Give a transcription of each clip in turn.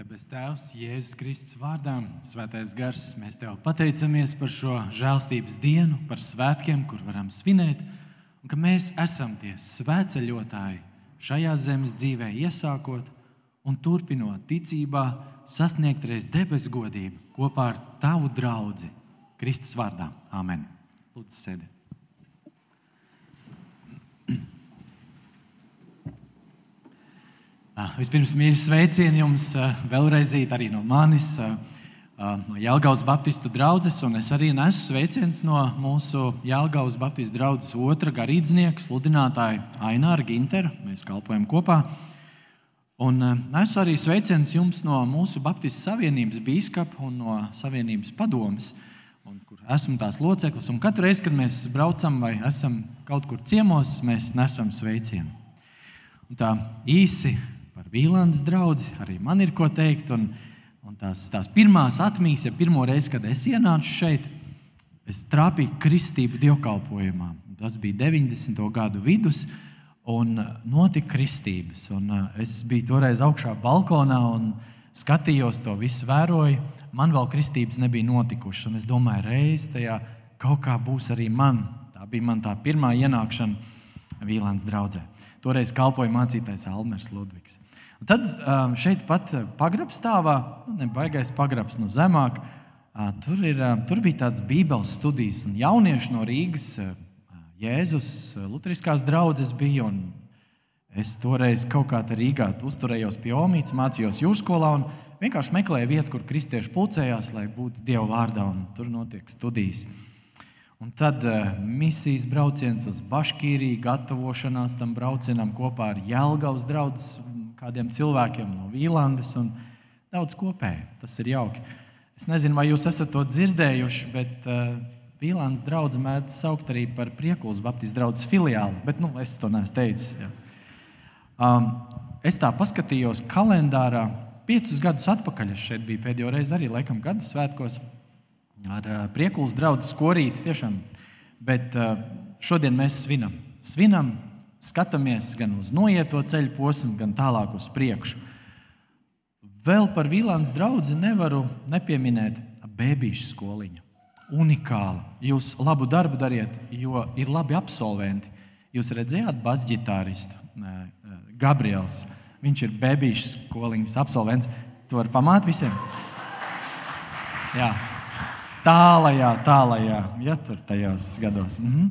Debes Tēvs, Jēzus Kristus vārdā, Svētais Gars, mēs Tev pateicamies par šo žēlstības dienu, par svētkiem, kur varam svinēt, un ka mēs esam tie svētceļotāji šajā zemes dzīvē, iesākot un turpinot ticībā, sasniegt reiz debesu godību kopā ar Tavu draugu Kristus vārdā. Amen! Lūdzu, sēdiet! Vispirms mīļš sveicieni jums ah, vēlreiz arī no manis, ah, no Jālgaus Baptistu draugas. Es arī nesu sveicienus no mūsu Jālgaus Baptistu draugas otra garīdznieka, sludinātāja Aināra Gintera. Mēs kalpojam kopā. Un nesu arī sveicienus jums no mūsu Baptistu savienības biskupa un no savienības padomes, un, kur esmu tās loceklis. Un katru reizi, kad mēs braucam vai esam kaut kur ciemos, mēs nesam sveicienu. Un tā īsi par Vīlandes draugu. Arī man ir ko teikt. Un, un tās, tās pirmās atmiņas, ja pirmo reizi, kad es ienācu šeit, es trāpīju kristību dievkalpojumā. Tas bija 90. gadu vidus. Un notika kristības. Un es biju toreiz augšā balkonā un skatījos to visu, vēroju. Man vēl kristības nebija notikušas. Es domāju, reiz tajā kaut kā būs arī man. Tā bija man tā pirmā ienākšana Vīlāns draudzē. Toreiz kalpoja mācītājs Almers Ludvigs. Un tad um, šeit pat pagrabstāvā, nu, nebaigais pagrabs no zemāk, uh, tur, ir, uh, tur bija tādas Bībeles studijas, un jaunieši no Rīgas, uh, Jēzus, Lutriskās draudzes bija. Es toreiz kaut kā tā Rīgā uzturējos pie Omītas, mācījos jūrskolā un vienkārši meklēju vietu, kur kristieši pulcējās, lai būtu Dieva vārdā, un tur notiek studijas. Un tad uh, misijas brauciens uz Baškīriju, gatavošanās tam braucienam kopā ar Jēlgavas draugiem, kādiem cilvēkiem no Vīlandes un daudz kopēji. Tas ir jauki. Es nezinu, vai jūs esat to dzirdējuši, bet uh, Vīlandes draugs mēdz saukt arī par Priekulas Baptistu draugu filiāli, bet nu, es to neesmu teicis. Jā. Um, es tā paskatījos kalendārā. Piecus gadus atpakaļ es šeit biju pēdējo reizi arī laikam gada svētkos ar uh, priekulas draugu skorīti. Tiešām. Bet uh, šodien mēs svinam. Svinam, skatāmies gan uz noieto ceļu posmu, gan tālāk uz priekšu. Vēl par Vīlāns draugu nevaru nepieminēt bērnu skoliņu. Unikāla. Jūs labu darbu dariet, jo ir labi absolventi. Jūs redzējāt basģitāristu Gabriels. Viņš ir bērnu skoliņas absolvents. To var pamāt visiem? Jā tālajā, tālajā, ja tur tajos gados. -hmm.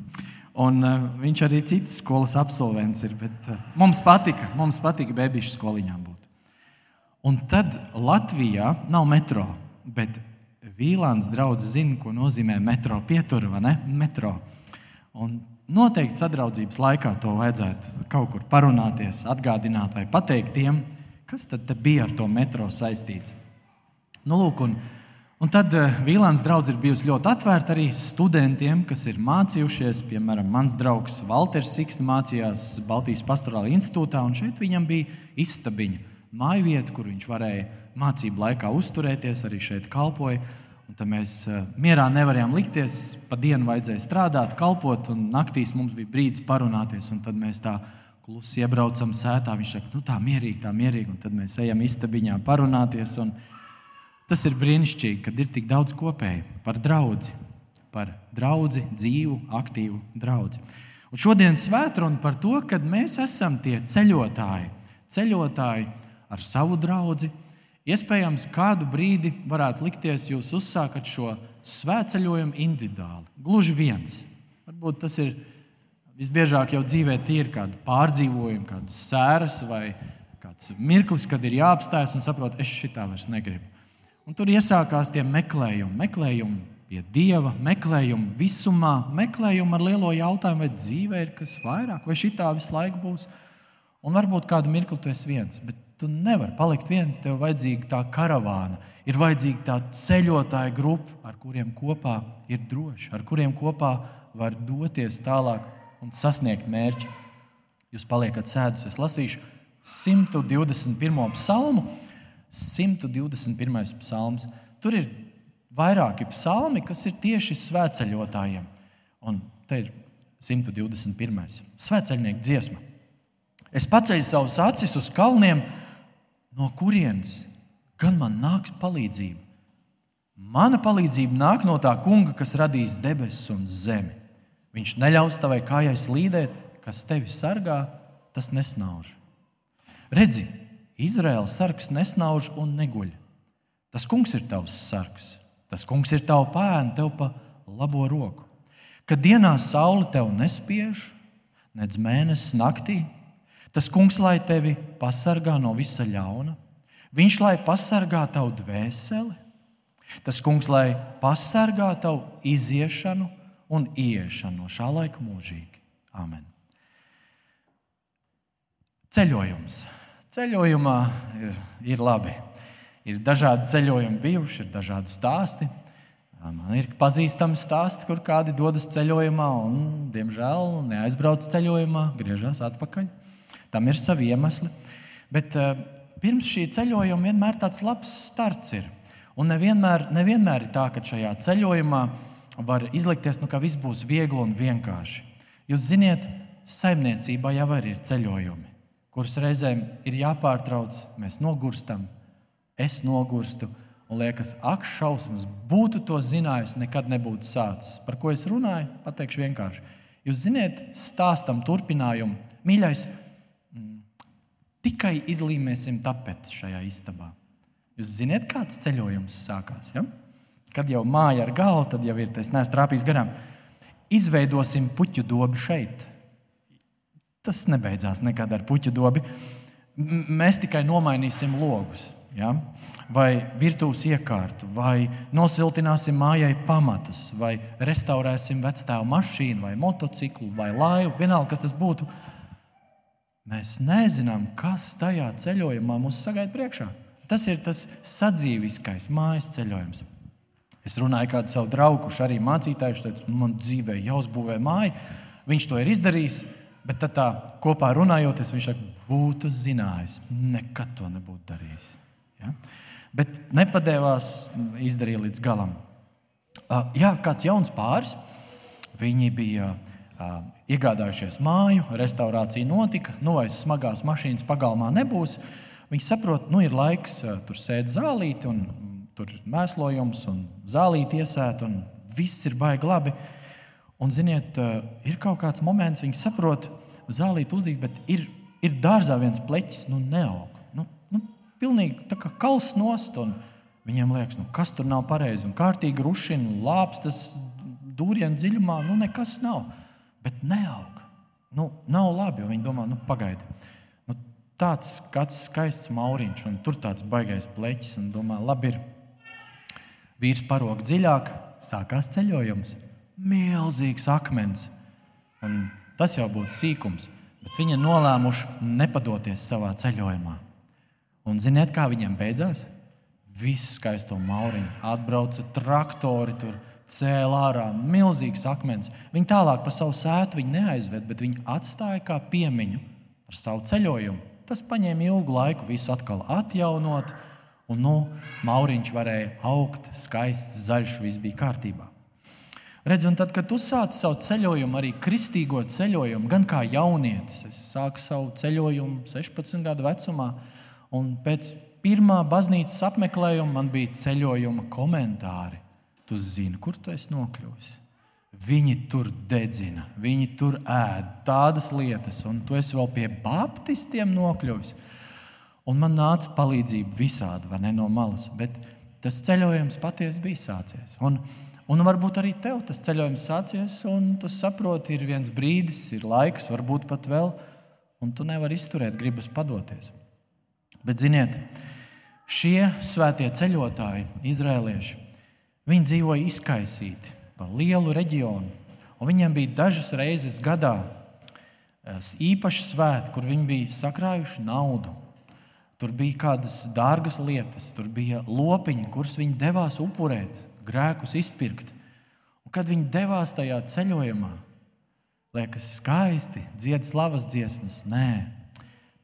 Un, uh, viņš arī citas skolas absolvents ir. Bet, uh, mums patika, mums patika bebišu skoliņām būt. Un tad Latvijā nav metro, bet Vīlāns draugs zina, ko nozīmē metro pietura vai ne? Metro. Un noteikti sadraudzības laikā to vajadzētu kaut kur parunāties, atgādināt vai pateikt tiem, kas tad bija ar to metro saistīts. Nu, lūk, un, uh, Un tad uh, Vīlāns draugs ir bijusi ļoti atvērta arī studentiem, kas ir mācījušies. Piemēram, mans draugs Walters Siksta mācījās Baltijas Pastorāla institūtā, un šeit viņam bija istabiņa, māju vieta, kur viņš varēja mācību laikā uzturēties, arī šeit kalpoja. Un tad mēs uh, mierā nevarējām likties, pa dienu vajadzēja strādāt, kalpot, un naktīs mums bija brīdis parunāties. Tad mēs tā klusi iebraucam sētā. Viņš saka, nu tā mierīgi, tā mierīgi, un tad mēs ejam istabiņā parunāties. Un, Tas ir brīnišķīgi, kad ir tik daudz kopēju par draugu, par draugu, dzīvu, aktīvu draugu. Un šodien svētruna par to, ka mēs esam tie ceļotāji, ceļotāji ar savu draugu. Iespējams, kādu brīdi varētu likties, jūs uzsākat šo svētceļojumu individuāli, gluži viens. Varbūt tas ir visbiežāk jau dzīvē, tie ir kādi pārdzīvojumi, kādas sēras vai kāds mirklis, kad ir jāapstājas un saprot, es šitā vairs negribu. Un tur iesākās tie meklējumi, meklējumi pie Dieva, meklējumi visumā, meklējumi ar lielo jautājumu, vai dzīvē ir kas vairāk, vai šī tā visu laiku būs. Un varbūt kādu mirkli tu esi viens, bet tu nevari palikt viens. Tev ir vajadzīga tā karavāna, ir vajadzīga tā ceļotāja grupa, ar kuriem kopā ir droši, ar kuriem kopā var doties tālāk un sasniegt mērķi. Jūs paliekat sēdus, es lasīšu 121. psalmu. 121. psalms. Tur ir vairāki psalmi, kas ir tieši svētceļotājiem. Un te ir 121. Svētceļnieka dziesma. Es paceļu savus acis uz kalniem, no kurienes gan man nāks palīdzība. Mana palīdzība nāk no tā kunga, kas radīs debesis un zemi. Viņš neļaus tavai kājai slīdēt, kas tevi sargā, tas nesnauž. Redzi, Izraēlas sargs nesnauž un neguļ. Tas kungs ir tavs sargs, tas kungs ir tavs pēns, tev pa labo roku. Kad dienā saule tev nespiež, nedz mēnesis naktī, tas kungs lai tevi pasargā no visa ļauna. Viņš lai pasargā tavu dvēseli, tas kungs lai pasargā tavu iziešanu un ieiešanu no šā laika mūžīgi. Amen. Ceļojums. Ceļojumā ir, ir labi. Ir dažādi ceļojumi bijuši, ir dažādi stāsti. Man ir pazīstami stāsti, kur kādi dodas ceļojumā un, diemžēl, neaizbrauc ceļojumā, griežas atpakaļ. Tam ir savi iemesli. Bet uh, pirms šī ceļojuma vienmēr tāds labs starts ir. Un nevienmēr, nevienmēr ir tā, ka šajā ceļojumā var izlikties, nu, ka viss būs viegli un vienkārši. Jūs zināt, saimniecībā jau ir ceļojumi, kurus reizēm ir jāpārtrauc, mēs nogurstam, es nogurstu. Un liekas, ak, šausmas, būtu to zinājis, nekad nebūtu sācis. Par ko es runāju? Pateikšu vienkārši. Jūs zināt, stāstam turpinājumu. Mīļais, mm, tikai izlīmēsim tapetes šajā istabā. Jūs zināt, kāds ceļojums sākās? Ja? Kad jau māja ar galvu, tad jau ir tas nestrāpījis garām. Izveidosim puķu dobu šeit. Tas nebeidzās nekad ar puķu dobu. Mēs tikai nomainīsim logus ja? vai virtuves iekārtu, vai nosiltināsim mājai pamatus, vai restaurēsim vecstāvu mašīnu, vai motociklu, vai laivu, vienalga, kas tas būtu. Mēs nezinām, kas tajā ceļojumā mūs sagaida priekšā. Tas ir tas sadzīviskais mājas ceļojums. Es runāju ar kādu savu draugu, kurš arī mācītājs, teica, man dzīvē jāuzbūvē māja. Viņš to ir izdarījis, bet tā kopā runājoties, viņš saka, būtu zinājis, nekad to nebūtu darījis. Ja? Bet nepadevās, izdarīja līdz galam. Jā, kāds jauns pāris. Viņi bija iegādājušies māju, restaurācija notika, nu vairs smagās mašīnas pagalmā nebūs. Viņi saprot, nu ir laiks tur sēdēt zālīti, un tur mēslojums, un zālīti iesēt, un viss ir baigi labi. Un, ziniet, ir kaut kāds moments, viņi saprot, zālīti uzdīt, bet ir, ir dārzā viens pleķis, nu neaug pilnīgi tā kā kals nost. Viņiem liekas, nu, kas tur nav pareizi. Un kārtīgi rušina, lāpstas, dūrienu dziļumā, nu nekas nav. Bet neaug. Nu, nav labi, jo viņi domā, nu, pagaidi. Nu, tāds kāds skaists mauriņš, un tur tāds baigais pleķis. Un domā, labi, ir vīrs parok dziļāk, sākās ceļojums. Milzīgs akmens. Un tas jau būtu sīkums, bet viņi nolēmuši nepadoties savā ceļojumā. Un ziniet, kā viņiem beidzās? Visu skaisto mauriņu atbrauca traktori, tur cēlā ārā milzīgs akmens. Viņi tālāk pa savu sētu neaizved, bet viņi atstāja kā piemiņu par savu ceļojumu. Tas paņēma ilgu laiku, visu atkal atjaunot, un nu, mauriņš varēja augt, skaists, zaļš, viss bija kārtībā. Redz, un tad, kad tu sāc savu ceļojumu, arī kristīgo ceļojumu, gan kā jaunietis, es sāku savu ceļojumu 16 gadu vecumā, Un pēc pirmā baznīcas apmeklējuma man bija ceļojuma komentāri. Tu zini, kur tu esi nokļuvis. Viņi tur dedzina, viņi tur ēd tādas lietas, un tu esi vēl pie baptistiem nokļuvis. Un man nāca palīdzība visādi, vai ne no malas. Bet tas ceļojums patiesi bija sācies. Un, un varbūt arī tev tas ceļojums sācies, un tu saproti, ir viens brīdis, ir laiks, varbūt pat vēl, un tu nevari izturēt, gribas padoties. Bet, ziniet, šie svētie ceļotāji, izrēlieši, viņi dzīvoja izkaisīti pa lielu reģionu. Viņiem bija dažas reizes gadā īpaši svēti, kur viņi bija sakrājuši naudu. Tur bija kādas dārgas lietas, tur bija lopiņi, kurus viņi devās upurēt, grēkus izpirkt. Un, kad viņi devās tajā ceļojumā, liekas, skaisti dzied slavas dziesmas. Nē,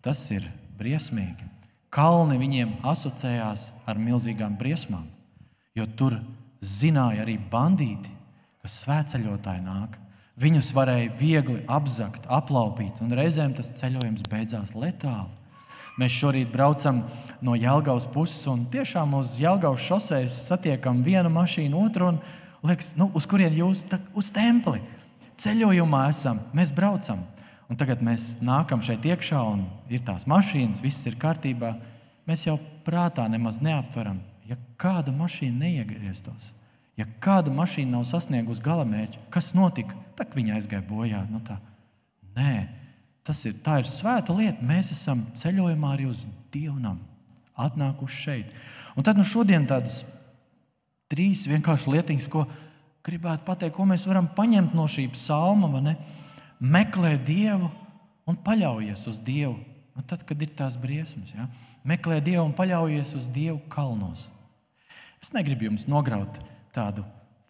tas ir briesmīgi. Kalni viņiem asociējās ar milzīgām briesmām, jo tur zināja arī bandīti, ka svētceļotāji nāk. Viņus varēja viegli apzakt, aplaupīt, un reizēm tas ceļojums beidzās letāli. Mēs šorīt braucam no Jālgavas puses, un tiešām uz Jālgavas šoseis satiekam vienu mašīnu, otru, un liekas, nu, uz kurien jūs tā, uz templi ceļojumā esam, mēs braucam. Un tagad mēs nākam šeit iekšā, un ir tās mašīnas, viss ir kārtībā. Mēs jau prātā nemaz neaptveram, ja kāda mašīna neiegrieztos, ja kāda mašīna nav sasniegusi galamērķi, kas notika, tad viņa aizgāja bojā. Nu tā. Nē, tas ir, ir svēta lieta. Mēs esam ceļojumā arī uz dievnam, atnākuši šeit. Un tad nu šodien tādas trīs vienkāršas lietiņas, ko gribētu pateikt, ko mēs varam paņemt no šī psalma. Meklē Dievu un paļaujies uz Dievu. Nu, tad, kad ir tās briesmas, ja? meklē Dievu un paļaujies uz Dievu kalnos. Es negribu jums nograut tādu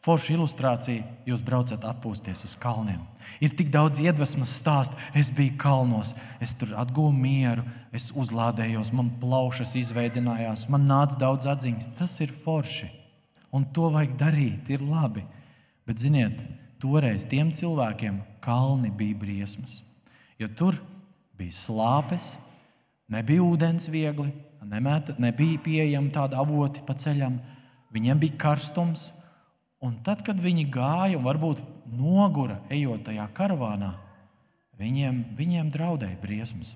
foršu ilustrāciju. Jūs braucat atpūsties uz kalniem. Ir tik daudz iedvesmas stāstu. Es biju kalnos, es tur atguvu mieru, es uzlādējos, man plaušas izveidojās, man nāca daudz atziņas. Tas ir forši. Un to vajag darīt, ir labi. Bet, ziniet, toreiz tiem cilvēkiem kalni bija briesmas. Jo tur bija slāpes, nebija ūdens viegli, nemēta, nebija pieejama tāda avoti pa ceļam, viņiem bija karstums. Un tad, kad viņi gāja un varbūt nogura ejot tajā karavānā, viņiem, viņiem draudēja briesmas.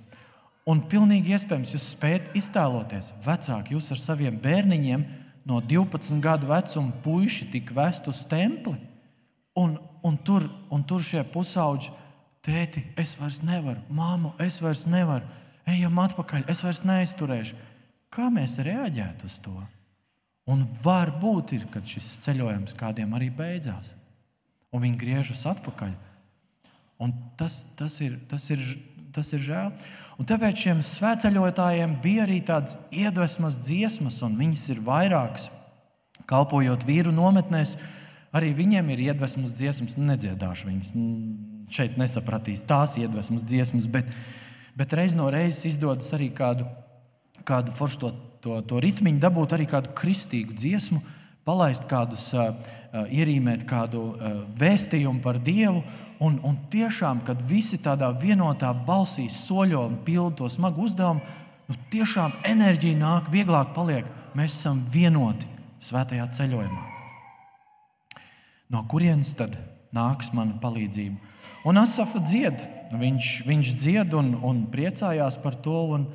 Un pilnīgi iespējams, jūs spējat iztēloties, vecāki, jūs ar saviem bērniņiem no 12 gadu vecuma puiši tika vest uz templi. Un, un, tur, un tur šie pusauģi, tēti, es vairs nevaru, māmu, es vairs nevaru, ejam atpakaļ, es vairs neizturēšu. Kā mēs reaģētu uz to? Un varbūt ir, kad šis ceļojums kādiem arī beidzās, un viņi griežas atpakaļ. Un tas, tas, ir, tas, ir, tas ir žēl. Un tāpēc šiem svētceļotājiem bija arī tādas iedvesmas dziesmas, un viņas ir vairākas. Kalpojot vīru nometnēs, Arī viņiem ir iedvesmas dziesmas, nu, nedziedāšu viņas. Šeit nesapratīs tās iedvesmas dziesmas, bet, bet reiz no reizes izdodas arī kādu, kādu foršu to, to, to ritmiņu, dabūt arī kādu kristīgu dziesmu, palaist kādus, uh, ierīmēt kādu uh, vēstījumu par Dievu. Un, un tiešām, kad visi tādā vienotā balsī soļo un pilda to smagu uzdevumu, nu, tiešām enerģija nāk, vieglāk paliek. Mēs esam vienoti svētajā ceļojumā no kurienes tad nāks mana palīdzība? Un Asafa dzied, viņš, viņš dzied un, un priecājās par to. Un,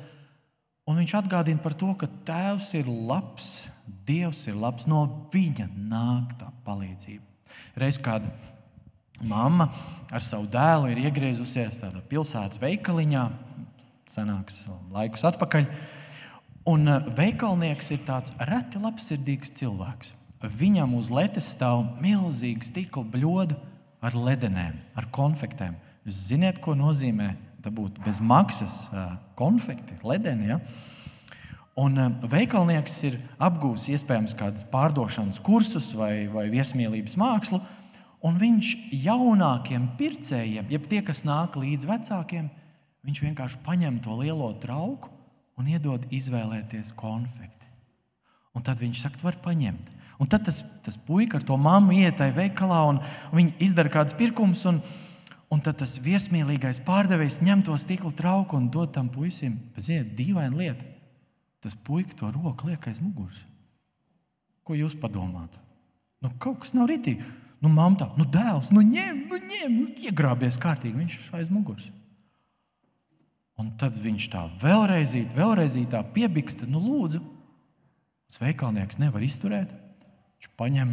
un viņš atgādina par to, ka Tēvs ir labs, Dievs ir labs, no viņa nāk tā palīdzība. Reiz kāda mamma ar savu dēlu ir iegriezusies pilsētas veikaliņā, senāks laikus atpakaļ. Un eh, veikalnieks ir tāds reti labsirdīgs cilvēks. Viņam uz letes stāv milzīga stikla bļoda ar ledenēm, ar konfektēm. Zināt, ko nozīmē dabūt bez maksas konfekti, ledeni. Ja? Un veikalnieks ir apgūlis iespējams kādus pārdošanas kursus vai, vai viesmīlības mākslu, un viņš jaunākiem pircējiem, jeb tie, kas nāk līdz vecākiem, viņš vienkārši paņem to lielo trauku un iedod izvēlēties konfekti. Un tad viņš saka, tu vari paņemt. Un tad tas, tas puika ar to mammu iet tajā veikalā un, viņi izdara kādus pirkumus. Un, un tad tas viesmīlīgais pārdevējs ņem to stikla trauku un dod tam puisim. Ziniet, dīvaina lieta. Tas puika to roku liek aiz muguras. Ko jūs padomājat? Nu, kaut kas nav rītīgi. Nu, mamma nu, dēls, nu, ņem, nu, ņem, nu, iegrābies kārtīgi. Viņš ir aiz muguras. Un tad viņš tā vēlreiz, vēlreiz tā piebiksta, nu, lūdzu. Tas veikalnieks nevar izturēt. Viņš paņem,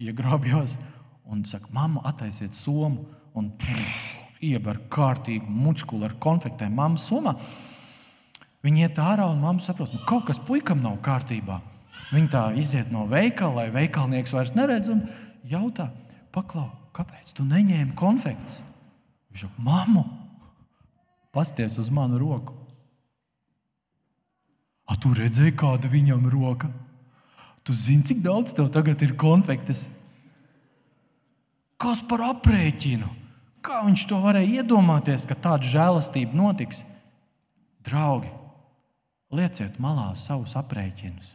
iegrābjas un saka, mamma, attaisiet somu un ieber kārtīgu mučkuli ar konfektēm. Mamma somā. Viņi iet ārā un mamma saprot, ka nu, kaut kas puikam nav kārtībā. Viņa tā iziet no veikala, lai veikalnieks vairs neredz un jautā, paklau, kāpēc tu neņēmi konfekts? Viņš saka, mammu, pasties uz manu roku. A, tu redzēji, kāda viņam roka? Tu zini, cik daudz tev tagad ir konfektes? Kas par aprēķinu? Kā viņš to varēja iedomāties, ka tāda žēlastība notiks? Draugi, lieciet malā savus aprēķinus.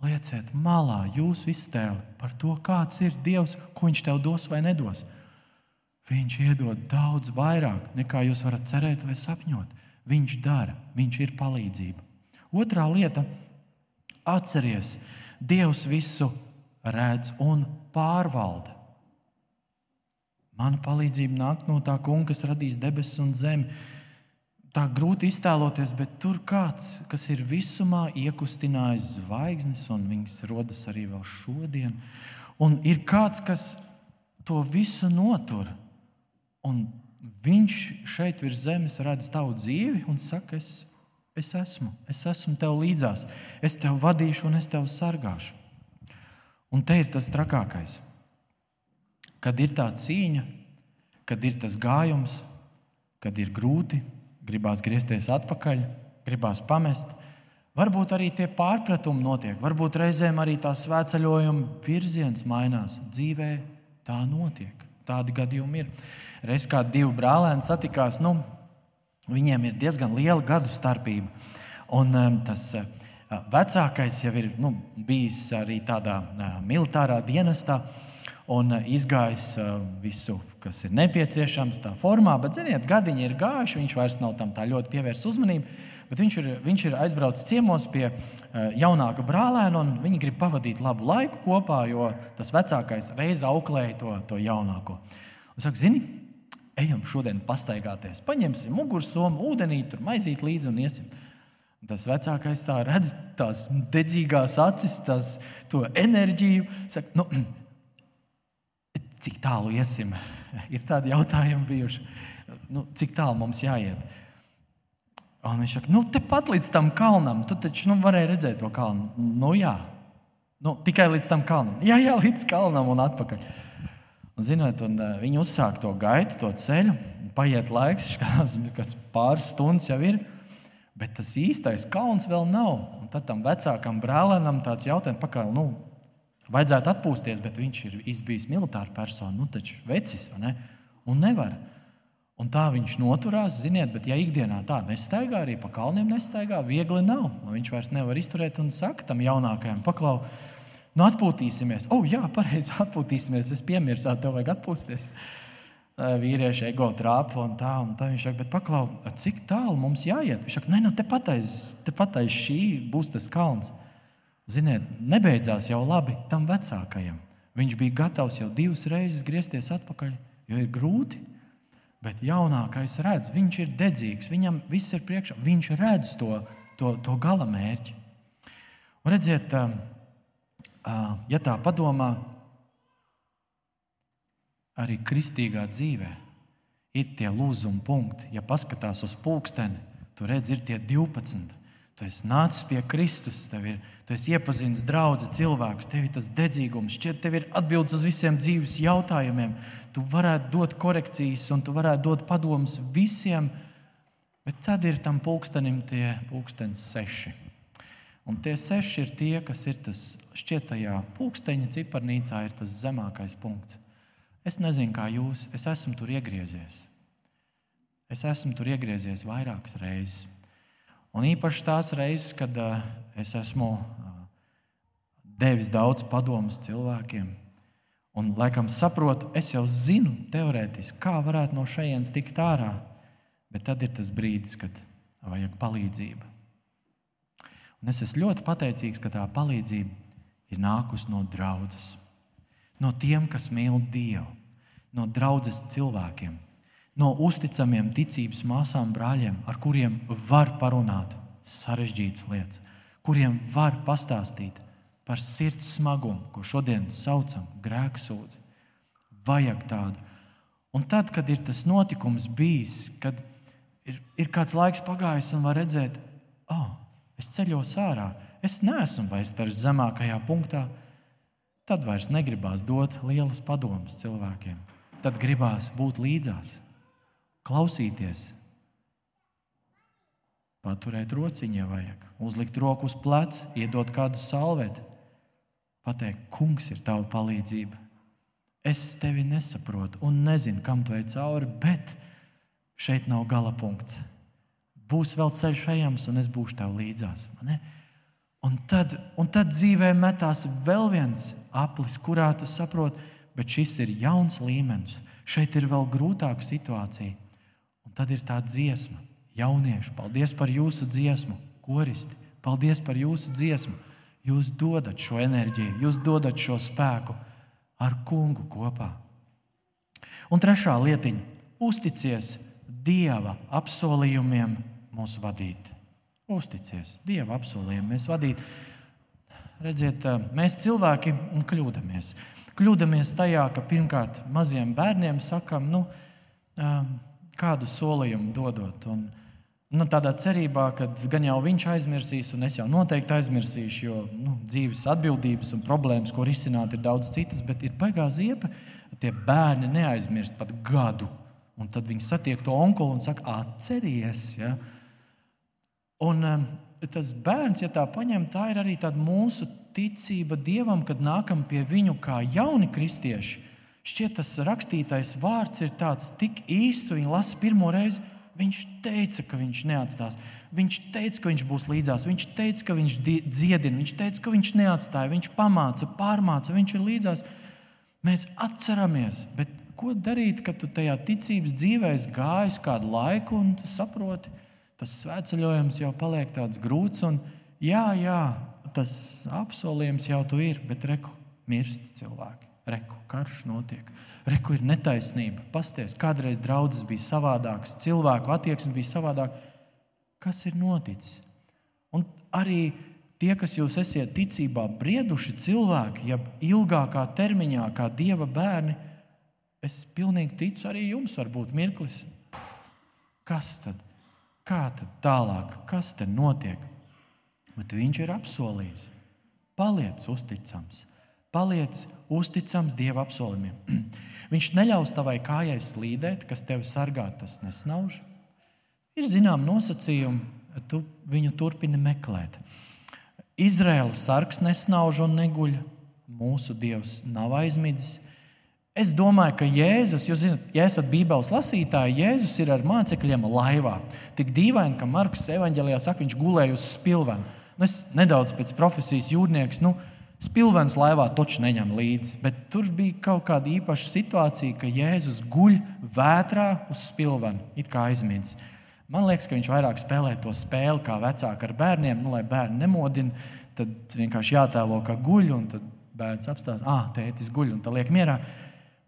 Lieciet malā jūsu iztēli par to, kāds ir Dievs, ko Viņš tev dos vai nedos. Viņš iedod daudz vairāk, nekā jūs varat cerēt vai sapņot. Viņš dara, viņš ir palīdzība. Otrā lieta - atceries, Dievs visu redz un pārvalda. Mana palīdzība nāk no tā kunga, kas radīs debesis un zemi. Tā grūti iztēloties, bet tur kāds, kas ir visumā iekustinājis zvaigznes, un viņas rodas arī vēl šodien. Un ir kāds, kas to visu notur. Un viņš šeit virs zemes redz tavu dzīvi un saka, es, es esmu, es esmu tev līdzās, es tev vadīšu un es tev sargāšu. Un te ir tas trakākais. Kad ir tā cīņa, kad ir tas gājums, kad ir grūti, gribās griezties atpakaļ, gribās pamest. Varbūt arī tie pārpratumi notiek, varbūt reizēm arī tā svētceļojuma virziens mainās. Dzīvē tā notiek. Tādi gadījumi ir. Reiz kā divi brālēni satikās, nu, viņiem ir diezgan liela gadu starpība. Un um, tas uh, vecākais jau ir nu, bijis arī tādā uh, militārā dienestā un izgājis uh, visu, kas ir nepieciešams, tā formā. Bet, ziniet, gadiņi ir gājuši, viņš vairs nav tam tā ļoti pievērsis uzmanību. Bet viņš ir, viņš ir aizbraucis ciemos pie uh, jaunāka brālēna, un viņi grib pavadīt labu laiku kopā, jo tas vecākais reiz auklēja to, to jaunāko. Un saka, zini, ejam šodien pastaigāties, paņemsim mugursomu, ūdenī, tur maizīt līdzi un iesim. Tas vecākais tā redz tās dedzīgās acis, tās, to enerģiju. Saka, nu, cik tālu iesim? Ir tādi jautājumi bijuši. Nu, cik tālu mums jāiet? Un viņš saka, nu, tepat līdz tam kalnam, tu taču nu, varēji redzēt to kalnu. Nu, jā, nu, tikai līdz tam kalnam. Jā, jā, līdz kalnam un atpakaļ. Un, zinot, un, uh, viņi uzsāk to gaitu, to ceļu. Paiet laiks, kas pāris stundas jau ir. Bet tas īstais kalns vēl nav. Un tad tam vecākam brālēnam tāds jautājums, pakaļ, nu, vajadzētu atpūsties, bet viņš ir bijis militārs persona. Nu, taču vecis, ne? Un nevar. Un tā viņš noturās, ziniet, bet ja ikdienā tā nestaigā, arī pa kalniem nestaigā, viegli nav. Un viņš vairs nevar izturēt un saka tam jaunākajam, paklau, nu atpūtīsimies. O, oh, jā, pareizi atpūtīsimies, es piemirsu, tev vajag atpūsties. Vīrieši ego trāpa un tā, un tā. Viņš saka, bet paklau, cik tālu mums jāiet? Viņš saka, nē, nu, tepat aiz, tepat aiz šī būs tas kalns. Ziniet, nebeidzās jau labi tam vecākajam. Viņš bija gatavs jau divas reizes griezties atpakaļ, jo ir grūti. Bet jaunākais redz, viņš ir dedzīgs, viņam viss ir priekšā, viņš redz to, to, to gala mērķi. Un redziet, ja tā padomā, arī kristīgā dzīvē ir tie lūzuma punkti. Ja paskatās uz pulksteni, tur redz, ir tie 12. Tu esi nācis pie Kristus, tev ir, tu esi iepazinis draugu cilvēkus, tev ir tas dedzīgums, šķiet, tev ir atbildes uz visiem dzīves jautājumiem. Tu varētu dot korekcijas un tu varētu dot padomus visiem, bet tad ir tam pulkstenim tie pulkstenis seši. Un tie seši ir tie, kas ir tas šķietajā pulksteņa ciparnīcā, ir tas zemākais punkts. Es nezinu, kā jūs, es esmu tur iegriezies. Es esmu tur iegriezies vairākas reizes. Un īpaši tās reizes, kad es esmu devis daudz padomus cilvēkiem. Un, laikam, saprotu, es jau zinu, teorētiski, kā varētu no šejienes tikt ārā. Bet tad ir tas brīdis, kad vajag palīdzību. Un es esmu ļoti pateicīgs, ka tā palīdzība ir nākusi no draudzes. No tiem, kas mīl Dievu, no draudzes cilvēkiem no uzticamiem ticības māsām, brāļiem, ar kuriem var parunāt sarežģītas lietas, kuriem var pastāstīt par sirds smagumu, ko šodien saucam par grēksūdzi. Vajag tādu. Un tad, kad ir tas notikums bijis, kad ir, ir kāds laiks pagājis un var redzēt, oh, es ceļos ārā, es neesmu vairs tajā zemākajā punktā, tad vairs negribās dot lielas padomas cilvēkiem. Tad gribās būt līdzās klausīties. Paturēt rociņā vajag, uzlikt roku uz pleca, iedot kādu salveti, pateikt, kungs ir tava palīdzība. Es tevi nesaprotu un nezinu, kam tu ej cauri, bet šeit nav gala punkts. Būs vēl ceļš ejams, un es būšu tev līdzās. Un tad, un tad dzīvē metās vēl viens aplis, kurā tu saproti, bet šis ir jauns līmenis. Šeit ir vēl grūtāka situācija. Tad ir tā dziesma, Jaunieši, paldies par jūsu dziesmu, koristi. Paldies par jūsu dziesmu. Jūs dodat šo enerģiju, jūs dodat šo spēku ar kungu kopā. Un trešā lietiņa - uzticies Dieva apsolījumiem mūs vadīt. Uzticies Dieva apsolījumiem mēs vadīt. Redziet, mēs cilvēki kļūdāmies. Kļūdāmies tajā, ka pirmkārt maziem bērniem sakām, nu, kādu solījumu dodot. Un, nu, tādā cerībā, ka gan jau viņš aizmirsīs, un es jau noteikti aizmirsīšu, jo nu, dzīves atbildības un problēmas, ko risināt, ir daudz citas, bet ir baigā ziepa. Tie bērni neaizmirst pat gadu. Un tad viņi satiek to onkuli un saka, atceries. Ja? Un, um, tas bērns, ja tā paņem, tā ir arī mūsu ticība Dievam, kad nākam pie viņu kā jauni kristieši. Šķiet, tas rakstītais vārds ir tāds tik īsts, viņi lasa pirmo reizi. Viņš teica, ka viņš neatstās. Viņš teica, ka viņš būs līdzās. Viņš teica, ka viņš dziedina. Viņš teica, ka viņš neatstāja. Viņš pamāca, pārmāca, viņš ir līdzās. Mēs atceramies, bet ko darīt, kad tu tajā ticības dzīvē gājies kādu laiku un saproti, tas svētceļojums jau paliek tāds grūts. Un, jā, jā, tas apsolījums jau tu ir, bet reku mirst cilvēki. Reku karš notiek. Reku ir netaisnība. Pasties, kādreiz draudzes bija savādākas, cilvēku attieksme bija savādāka. Kas ir noticis? Un arī tie, kas jūs esat ticībā brieduši cilvēki, ja ilgākā termiņā, kā dieva bērni, es pilnīgi ticu arī jums, varbūt mirklis. Kas tad? Kā tad tālāk? Kas te notiek? Bet viņš ir apsolījis. Paliec uzticams. Paliec uzticams Dieva apsolījumiem. Viņš neļaus tavai kājai slīdēt, kas tevi sargā, tas nesnauž. Ir zināms nosacījumi, tu viņu turpini meklēt. Izraēlas sargs nesnauž un neguļ. Mūsu Dievs nav aizmidzis. Es domāju, ka Jēzus, jūs zināt, ja esat Bībeles lasītāji, Jēzus ir ar mācekļiem laivā. Tik dīvaini, ka Marks evanģēlijā saka, viņš gulēja uz spilvena. Nu, es nedaudz pēc profesijas jūrnieks. Nu, Spilvens laivā taču neņem līdzi, bet tur bija kaut kāda īpaša situācija, ka Jēzus guļ vētrā uz spilvena, it kā aizmirsis. Man liekas, ka viņš vairāk spēlē to spēli kā vecāki ar bērniem, nu, lai bērni nemodina. Tad vienkārši jātēlo, ka guļ, un tad bērns apstāsta, ah, tētis guļ, un tā liek mierā.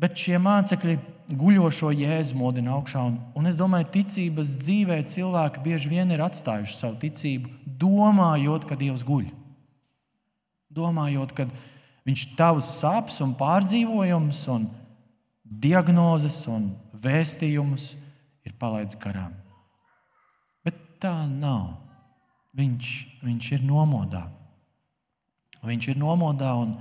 Bet šie mācekļi guļošo jēzu modina augšā. Un, un es domāju, ticības dzīvē cilvēki bieži vien ir atstājuši savu ticību, domājot, ka Dievs guļ domājot, ka viņš tavus sāpes un pārdzīvojumus, un diagnozes un vēstījumus ir palaidis garām. Bet tā nav. Viņš, viņš ir nomodā. Viņš ir nomodā, un,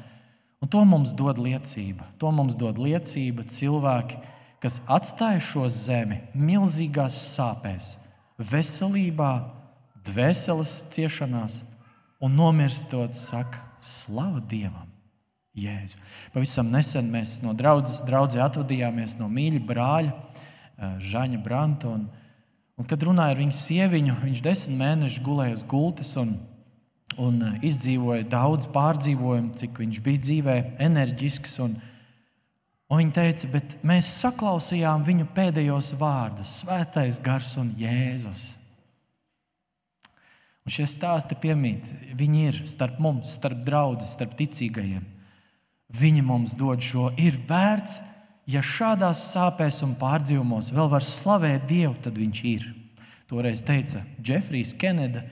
un to mums dod liecība. To mums dod liecība cilvēki, kas atstāja šo zemi milzīgās sāpēs, veselībā, dvēseles ciešanās, un nomirstot, saka, Slava Dievam! Jēzu. Pavisam nesen mēs no draudzes atvadījāmies no mīļa brāļa, eh, Žaņa Branta. Un, un, kad runāju ar viņu sieviņu, viņš desmit mēnešus gulēja uz gultas un, un eh, izdzīvoja daudz pārdzīvojumu, cik viņš bija dzīvē, enerģisks. Un, un viņa teica, bet mēs saklausījām viņu pēdējos vārdus - Svētais gars un Jēzus. Un šie stāsti piemīt, viņi ir starp mums, starp draugiem, starp ticīgajiem. Viņi mums dod šo, ir vērts, ja šādās sāpēs un pārdzīvumos vēl var slavēt Dievu, tad viņš ir. Toreiz teica Jeffrijs Keneda,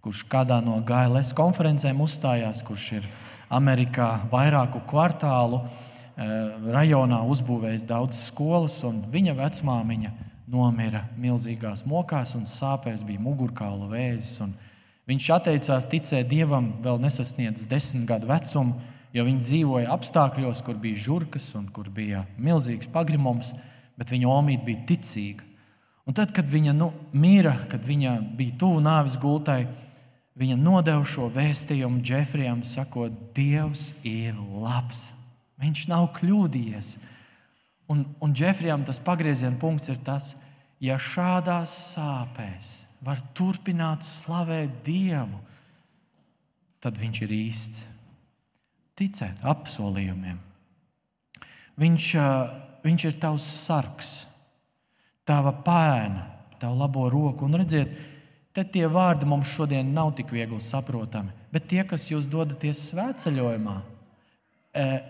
kurš kādā no GLS konferencēm uzstājās, kurš ir Amerikā vairāku kvartālu eh, rajonā uzbūvējis daudzas skolas, un viņa vecmāmiņa nomira milzīgās mokās un sāpēs, bija mugurkaula vēzis. Viņš atteicās ticēt dievam, vēl nesasniedzis desmit gadu vecumu, jo viņi dzīvoja apstākļos, kur bija žurkas un kur bija milzīgs pagrimums, bet viņa omīte bija ticīga. Un tad, kad viņa nu, mīra, kad viņa bija tuvu nāves gultai, viņa nodeva šo vēstījumu Džefrijam, sakot, Dievs ir labs. Viņš nav kļūdījies. Un, un Džefrijam tas pagrieziena punkts ir tas, ja šādās sāpēs var turpināt slavēt Dievu, tad viņš ir īsts. Ticēt apsolījumiem. Viņš, viņš ir tavs sargs, tava pēna, tavu labo roku. Un redziet, te tie vārdi mums šodien nav tik viegli saprotami. Bet tie, kas jūs dodaties svētceļojumā,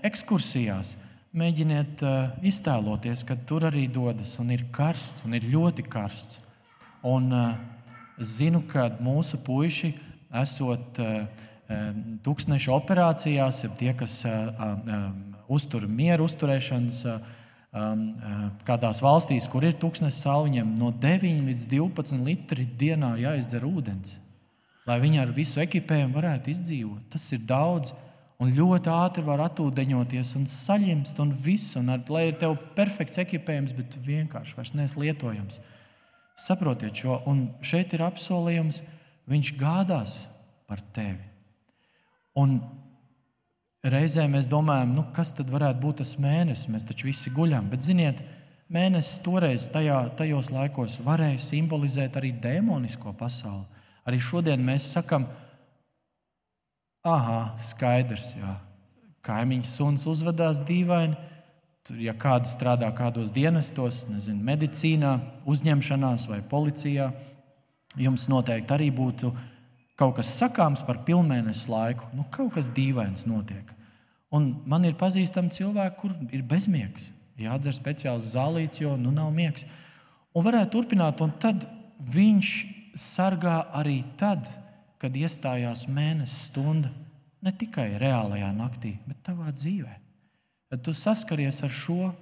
ekskursijās, mēģiniet iztēloties, ka tur arī dodas un ir karsts, un ir ļoti karsts. Un e, zinu, ka mūsu puiši, esot tūkstneša operācijās, ir tie, kas uztur mieru uzturēšanas kādās valstīs, kur ir tūkstnesis salviņiem, no 9 līdz 12 litri dienā jāizdzer ūdens, lai viņi ar visu ekipējumu varētu izdzīvot. Tas ir daudz. Un ļoti ātri var atūdeņoties un saļimst, un viss, un ar, lai ir tev perfekts ekipējums, bet vienkārši vairs neesmu lietojams. Saprotiet šo, un šeit ir apsolījums, viņš gādās par tevi. Un Reizē mēs domājam, nu, kas tad varētu būt tas mēnesis, mēs taču visi guļam. Bet, ziniet, mēnesis toreiz, tajā, tajos laikos, varēja simbolizēt arī demonisko pasauli. Arī šodien mēs sakām, ah, skaidrs, jā, kaimiņš suns uzvedās dīvaini. Ja kāds strādā kādos dienestos, nezinu, medicīnā, uzņemšanās vai policijā, jums noteikti arī būtu kaut kas sakāms par pilnmēnesi laiku, nu, kaut kas dīvains notiek. Un man ir pazīstami cilvēki, kur ir bezmiegs. Jādzer speciāls zālīts, jo nu nav miegs. Un varētu turpināt, un tad viņš sargā arī tad, kad iestājās mēnesis stunda. Ne tikai reālajā naktī, bet tavā dzīvē. Tad tu saskaries ar šo,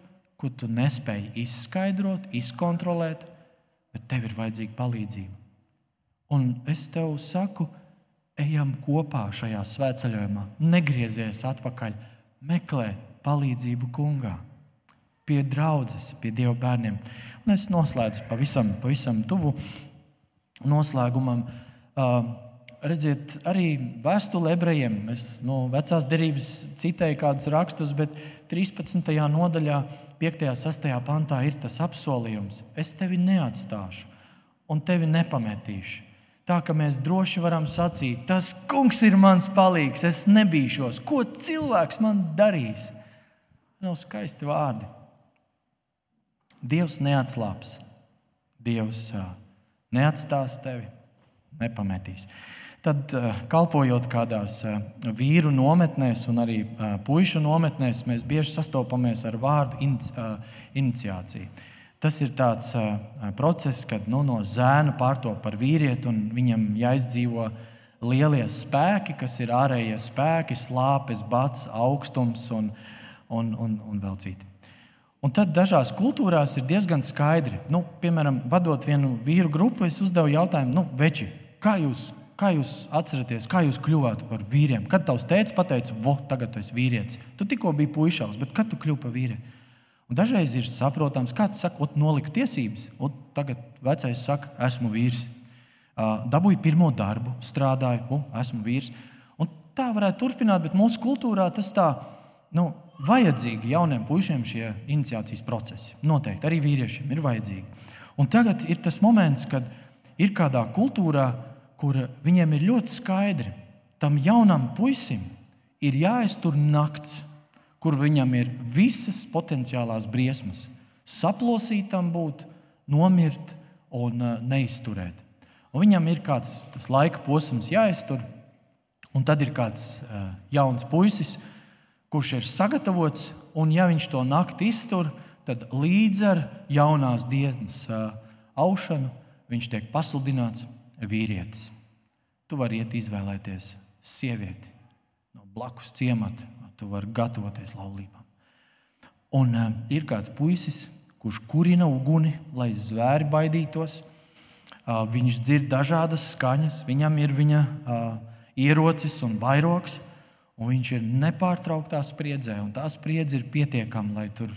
ko tu nespēji izskaidrot, izkontrolēt, bet tev ir vajadzīga palīdzība. Un es tev saku, ejam kopā šajā svētceļojumā, negriezies atpakaļ, meklē palīdzību kungā, pie draudzes, pie Dieva bērniem. Un es noslēdzu pavisam, pavisam tuvu noslēgumam. Uh, redziet, arī vēstule ebrejiem. Es no vecās derības citēju kādus rakstus, bet 13. nodaļā, 5. un 6. pantā ir tas apsolījums: Es tevi neatstāšu un tevi nepametīšu. Tā ka mēs droši varam sacīt, tas kungs ir mans palīgs, es nebīšos. Ko cilvēks man darīs? Nav skaisti vārdi. Dievs neatslāps. Dievs neatstās tevi, nepametīs. Tad, kalpojot kādās vīru nometnēs un arī puišu nometnēs, mēs bieži sastopamies ar vārdu iniciāciju. Tas ir tāds process, kad nu, no zēna pārtop par vīrieti, un viņam jāizdzīvo lielie spēki, kas ir ārējie spēki, slāpes, bats, augstums un, un, un, un vēl citi. Un tad dažās kultūrās ir diezgan skaidri. Nu, piemēram, vadot vienu vīru grupu, es uzdevu jautājumu, nu, veči, kā jūs, kā jūs atceraties, kā jūs kļuvāt par vīriem? Kad tavs tēvs pateica, vo, tagad tu esi vīrietis? Tu tikko biji puišals, bet kad tu kļuvi par vīrieti? Un dažreiz ir saprotams, kāds saka, noliku tiesības, un tagad vecais saka, esmu vīrs. Dabūju pirmo darbu, strādāju, un esmu vīrs. Un tā varētu turpināt, bet mūsu kultūrā tas tā, nu, vajadzīgi jauniem puišiem šie iniciācijas procesi. Noteikti arī vīriešiem ir vajadzīgi. Un tagad ir tas moments, kad ir kādā kultūrā, kur viņiem ir ļoti skaidri, tam jaunam puisim ir jāiztur nakts kur viņam ir visas potenciālās briesmas. Saplosītam būt, nomirt un uh, neizturēt. Un viņam ir kāds laika posms jāiztur, un tad ir kāds uh, jauns puisis, kurš ir sagatavots, un ja viņš to nakti iztur, tad līdz ar jaunās dienas uh, aušanu viņš tiek pasludināts vīrietis. Tu vari iet izvēlēties sievieti no blakus ciemata tu vari gatavoties laulībām. Un uh, ir kāds puisis, kurš kurina uguni, lai zvēri baidītos. Uh, viņš dzird dažādas skaņas, viņam ir viņa uh, ierocis un vairogs, un viņš ir nepārtrauktā spriedzē, tā spriedze ir pietiekama, lai tur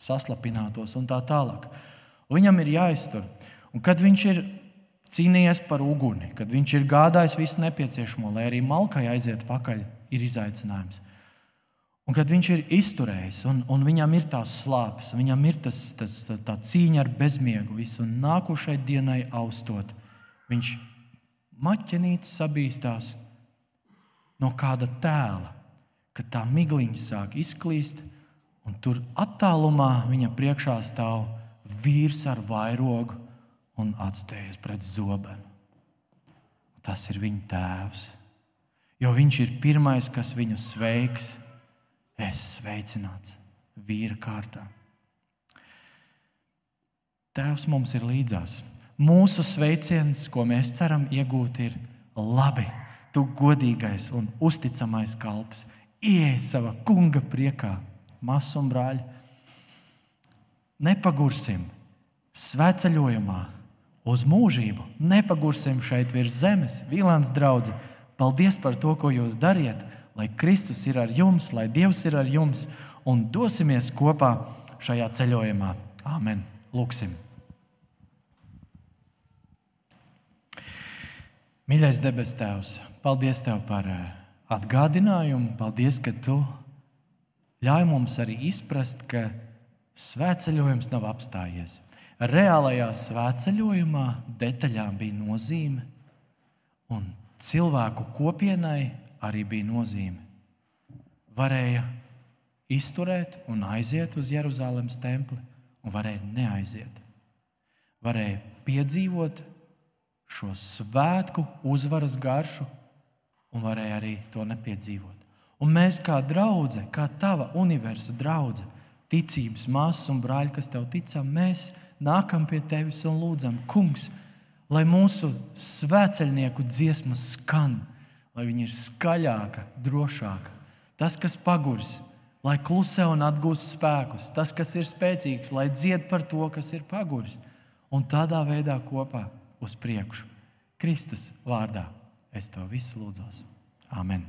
saslapinātos un tā tālāk. Un viņam ir jāiztur. Un kad viņš ir cīnījies par uguni, kad viņš ir gādājis visu nepieciešamo, lai arī malkai aiziet pakaļ, ir izaicinājums. Un kad viņš ir izturējis, un, un viņam ir tās slāpes, viņam ir tas, tas, tā, tā cīņa ar bezmiegu, visu, nākošai dienai austot, viņš maķenītis sabīstās no kāda tēla, kad tā migliņa sāk izklīst, un tur attālumā viņa priekšā stāv vīrs ar vairogu un atstējies pret zobenu. Tas ir viņa tēvs. Jo viņš ir pirmais, kas viņu sveiks. Es sveicināts vīra kārtā. Tēvs mums ir līdzās. Mūsu sveiciens, ko mēs ceram iegūt, ir labi. Tu godīgais un uzticamais kalps, ieej savā kunga priekā, māsas un brāļi. Nepagursim sveceļojumā uz mūžību, nepagursim šeit virs zemes, Vīlāns draugs. Paldies par to, ko jūs dariet, lai Kristus ir ar jums, lai Dievs ir ar jums un dosimies kopā šajā ceļojumā. Āmen! Lūksim! Mīļais debes Tēvs, paldies Tev par eh, atgādinājumu. Paldies, ka Tu ļauj mums arī izprast, ka svētceļojums nav apstājies. Reālajā svētceļojumā detaļām bija nozīme, un cilvēku kopienai arī bija nozīme. Varēja izturēt un aiziet uz Jeruzalemes templi, un varēja neaiziet. Varēja piedzīvot šo svētku uzvaras garšu, un varēja arī to nepiedzīvot. Un mēs, kā draugi, kā tava universa draugi, ticības māsas un brāļi, kas tev ticam, mēs nākam pie tevis un lūdzam, Kungs, lai mūsu svēceļnieku dziesma skan, lai viņa ir skaļāka, drošāka. Tas, kas paguris, lai klusē un atgūst spēkus, tas, kas ir spēcīgs, lai dzied par to, kas ir paguris. Un tādā veidā kopā uz priekšu. Kristus vārdā es to visu lūdzos. Amen.